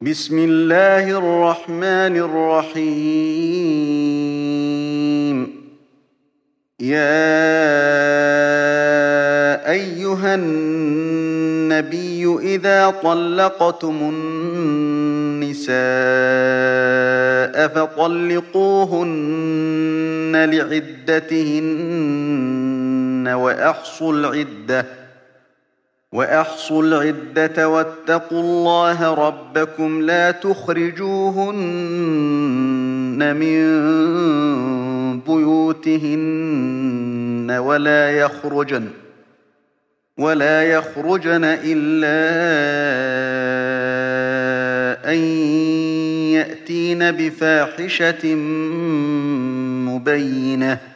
بسم الله الرحمن الرحيم. يا أيها النبي إذا طلقتم النساء فطلقوهن لعدتهن وأحصوا العدة. وأحصوا العدة واتقوا الله ربكم لا تخرجوهن من بيوتهن ولا يخرجن ولا يخرجن إلا أن يأتين بفاحشة مبينة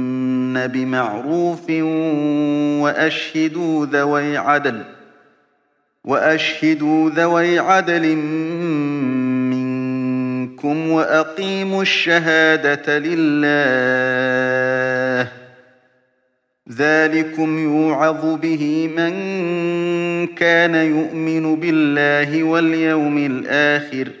بمعروف وأشهدوا ذوي عدل وأشهدوا ذوي عدل منكم وأقيموا الشهادة لله. ذلكم يوعظ به من كان يؤمن بالله واليوم الآخر.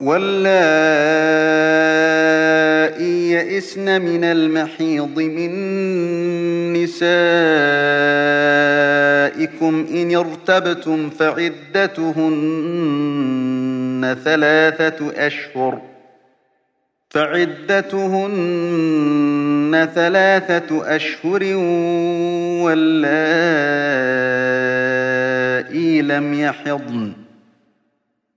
واللائي يئسن من المحيض من نسائكم إن ارتبتم فعدتهن ثلاثة أشهر فعدتهن ثلاثة أشهر واللائي لم يحضن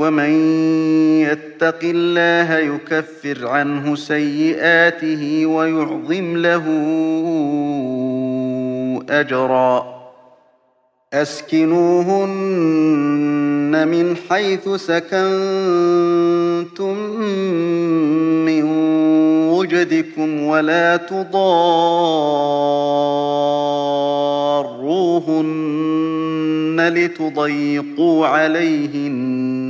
ومن يتق الله يكفر عنه سيئاته ويعظم له أجرا أسكنوهن من حيث سكنتم من وجدكم ولا تضاروهن لتضيقوا عليهن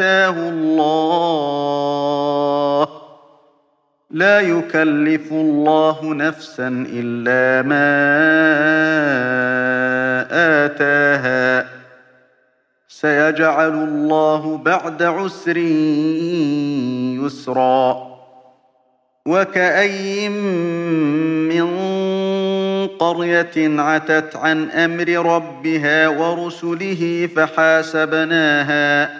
آتاه الله. لا يكلف الله نفسا إلا ما آتاها. سيجعل الله بعد عسر يسرا. وكأي من قرية عتت عن أمر ربها ورسله فحاسبناها.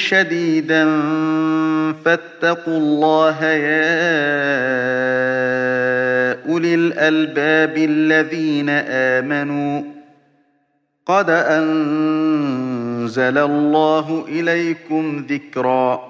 شديدا فاتقوا الله يا أولي الألباب الذين آمنوا قد أنزل الله إليكم ذكرًا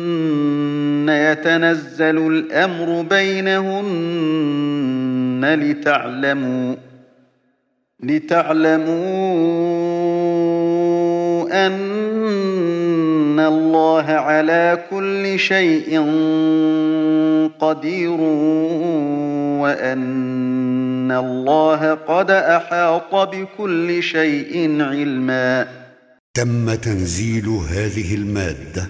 يتنزل الأمر بينهن لتعلموا لتعلموا أن الله على كل شيء قدير وأن الله قد أحاط بكل شيء علما. تم تنزيل هذه المادة